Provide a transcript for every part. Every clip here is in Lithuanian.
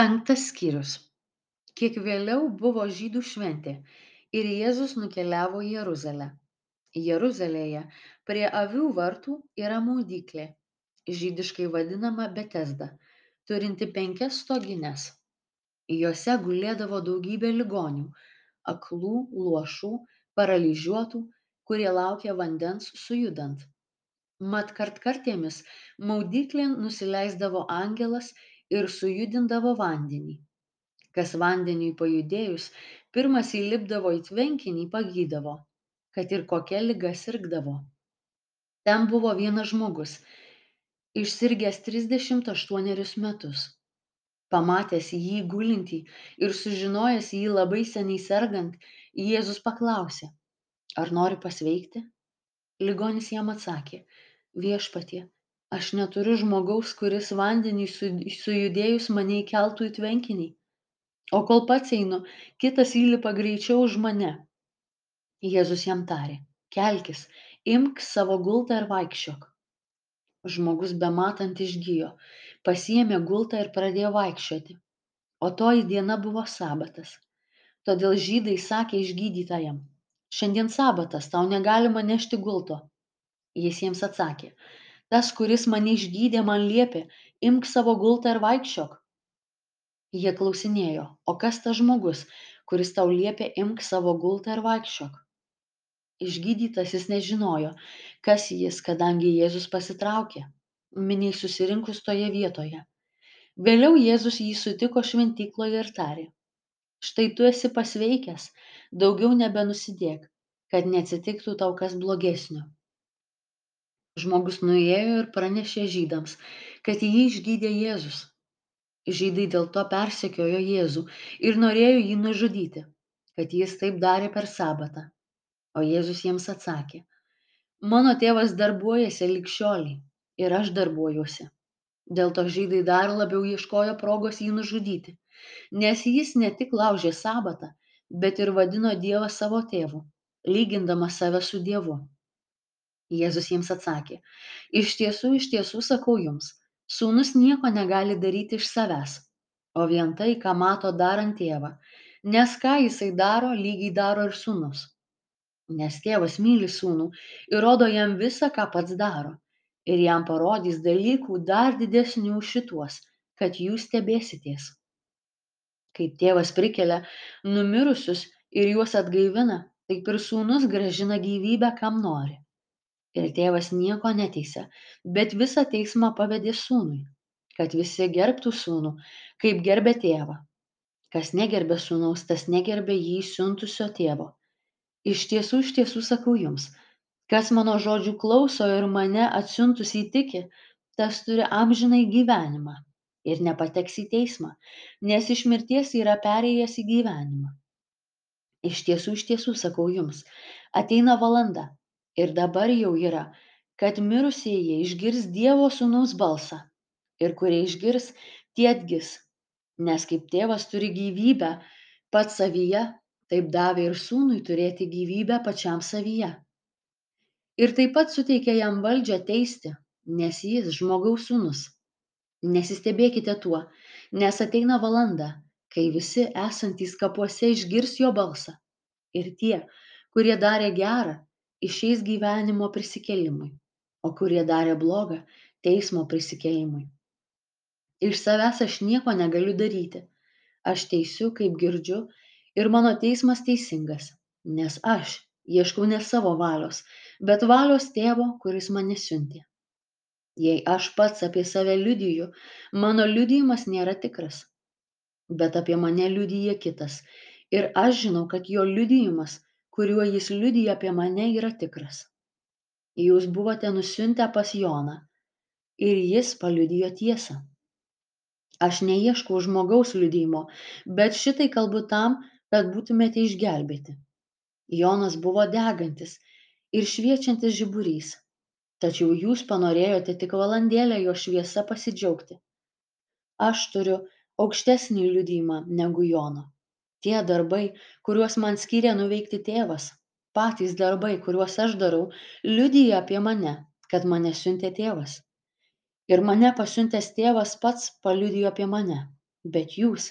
Penktas skyrius. Kiek vėliau buvo žydų šventė ir Jėzus nukeliavo į Jeruzalę. Jeruzalėje prie avių vartų yra maudyklė, žydiškai vadinama Betesda, turinti penkias stogines. Jose gulėdavo daugybė ligonių - aklų, luošų, paralyžiuotų, kurie laukė vandens sujudant. Mat kartkartėmis maudyklėn nusileisdavo angelas ir sujudindavo vandenį. Kas vandeniui pajudėjus, pirmas įlipdavo į tvenkinį pagydavo, kad ir kokia lyga sirgdavo. Ten buvo vienas žmogus, išsirgęs 38 metus. Pamatęs jį gulintį ir sužinojęs jį labai seniai sergant, Jėzus paklausė, ar nori pasveikti? Ligonis jam atsakė, viešpatie, aš neturiu žmogaus kuris vandeniui sujudėjus mane įkeltų į tvenkinį. O kol pats einu kitas įlipa greičiau už mane. Jėzus jam tarė kelkis imk savo gultą ir vaikščiok. Žmogus bematant išgijo pasiėmė gultą ir pradėjo vaikščioti. O toji diena buvo sabatas. Todėl žydai sakė išgydytajam šiandien sabatas tau negalima nešti gulto. Jis jiems atsakė tas kuris mane išgydė man liepė imk savo gultą ir vaikščiok. Jie klausinėjo o kas tas žmogus kuris tau liepė imk savo gultą ir vaikščiok? Išgydytasis nežinojo kas jis kadangi jėzus pasitraukė miniai susirinkus toje vietoje. Vėliau jėzus jį sutiko šventykloje ir tarė štai tu esi pasveikęs daugiau nebenusidėk kad neatsitiktų tau kas blogesnio žmogus nuėjo ir pranešė žydams kad jį išgydė jėzus. Žydai dėl to persekiojo jėzų ir norėjo jį nužudyti kad jis taip darė per sabatą. O jėzus jiems atsakė mano tėvas darbuojasi lig šiolei ir aš darbuojuosi. Dėl to žydai dar labiau ieškojo progos jį nužudyti nes jis ne tik laužė sabatą bet ir vadino dievą savo tėvu lygindamas save su dievu Jėzus jiems atsakė, iš tiesų, iš tiesų sakau jums, sūnus nieko negali daryti iš savęs, o vien tai, ką mato darant tėvą, nes ką jisai daro, lygiai daro ir sūnus. Nes tėvas myli sūnų ir rodo jam visą, ką pats daro, ir jam parodys dalykų dar didesnių šituos, kad jūs stebėsitės. Kaip tėvas prikelia numirusius ir juos atgaivina, taip ir sūnus gražina gyvybę, kam nori ir tėvas nieko neteisia bet visą teismą pavedė sūnui kad visi gerbtų sūnų kaip gerbia tėvą. Kas negerbia sūnaus tas negerbia jį siuntusio tėvo. Iš tiesų iš tiesų sakau jums kas mano žodžių klauso ir mane atsiuntusį tiki tas turi amžinąjį gyvenimą ir nepateks į teismą nes iš mirties yra perėjęs į gyvenimą. Iš tiesų iš tiesų sakau jums ateina valanda ir dabar jau yra, kad mirusieji išgirs Dievo sūnaus balsą. Ir kurie išgirs, tie atgis. Nes kaip tėvas turi gyvybę pats savyje, taip davė ir sūnui turėti gyvybę pačiam savyje. Ir taip pat suteikė jam valdžią teisti, nes jis žmogaus sūnus. Nesistebėkite tuo, nes ateina valanda, kai visi esantys kapuose išgirs jo balsą. Ir tie, kurie darė gerą, išeis gyvenimo prisikėlimui, o kurie darė blogą teismo prisikėlimui. Iš savęs aš nieko negaliu daryti. Aš teisiu, kaip girdžiu, ir mano teismas teisingas, nes aš ieškau ne savo valios, bet valios tėvo, kuris mane siuntė. Jei aš pats apie save liudiju, mano liudijimas nėra tikras, bet apie mane liudyja kitas. Ir aš žinau, kad jo liudijimas kuriuo jis liudija apie mane yra tikras. Jūs buvote nusiuntę pas Joną ir jis paliudijo tiesą. Aš neieškau žmogaus liudijimo, bet šitai kalbu tam, kad būtumėte išgelbėti. Jonas buvo degantis ir šviečiantis žiburys, tačiau jūs panorėjote tik valandėlę jo šviesa pasidžiaugti. Aš turiu aukštesnį liudijimą negu Jono tie darbai kuriuos man skyrė nuveikti tėvas patys darbai kuriuos aš darau liudija apie mane kad mane siuntė tėvas ir mane pasiuntęs tėvas pats paliudijo apie mane Bet jūs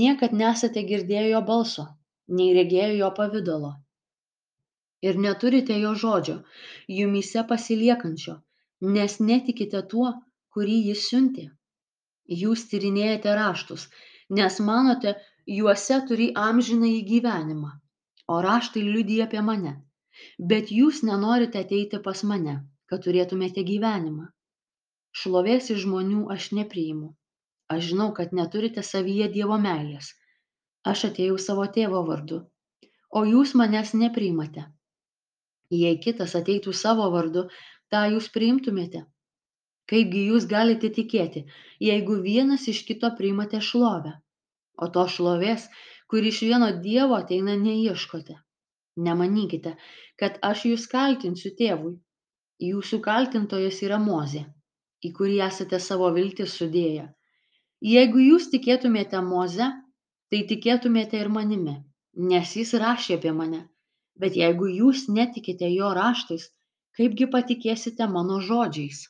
niekad nesate girdėję jo balso, nei regėję jo pavydalo. Ir neturite jo žodžio, jumise pasiliekančio, nes netikite tuo, kurį jis siuntė. Jūs tyrinėjate raštus, nes manote, juose turi amžiną į gyvenimą, o raštai liudija apie mane. Bet jūs nenorite ateiti pas mane, kad turėtumėte gyvenimą. Šlovės iš žmonių aš nepriimu. Aš žinau, kad neturite savyje Dievo meilės. Aš atėjau savo tėvo vardu, o jūs manęs nepriimate. Jei kitas ateitų savo vardu, tą jūs priimtumėte. Kaipgi jūs galite tikėti, jeigu vienas iš kito priimate šlovę, o to šlovės, kuri iš vieno Dievo ateina, neieškote. Nemanykite, kad aš jūs kaltinsiu tėvui. Jūsų kaltintojas yra Mozė, į kurį esate savo viltis sudėję. Jeigu jūs tikėtumėte Moze, tai tikėtumėte ir manimi, nes jis rašė apie mane. Bet jeigu jūs netikite jo raštais, kaipgi patikėsite mano žodžiais?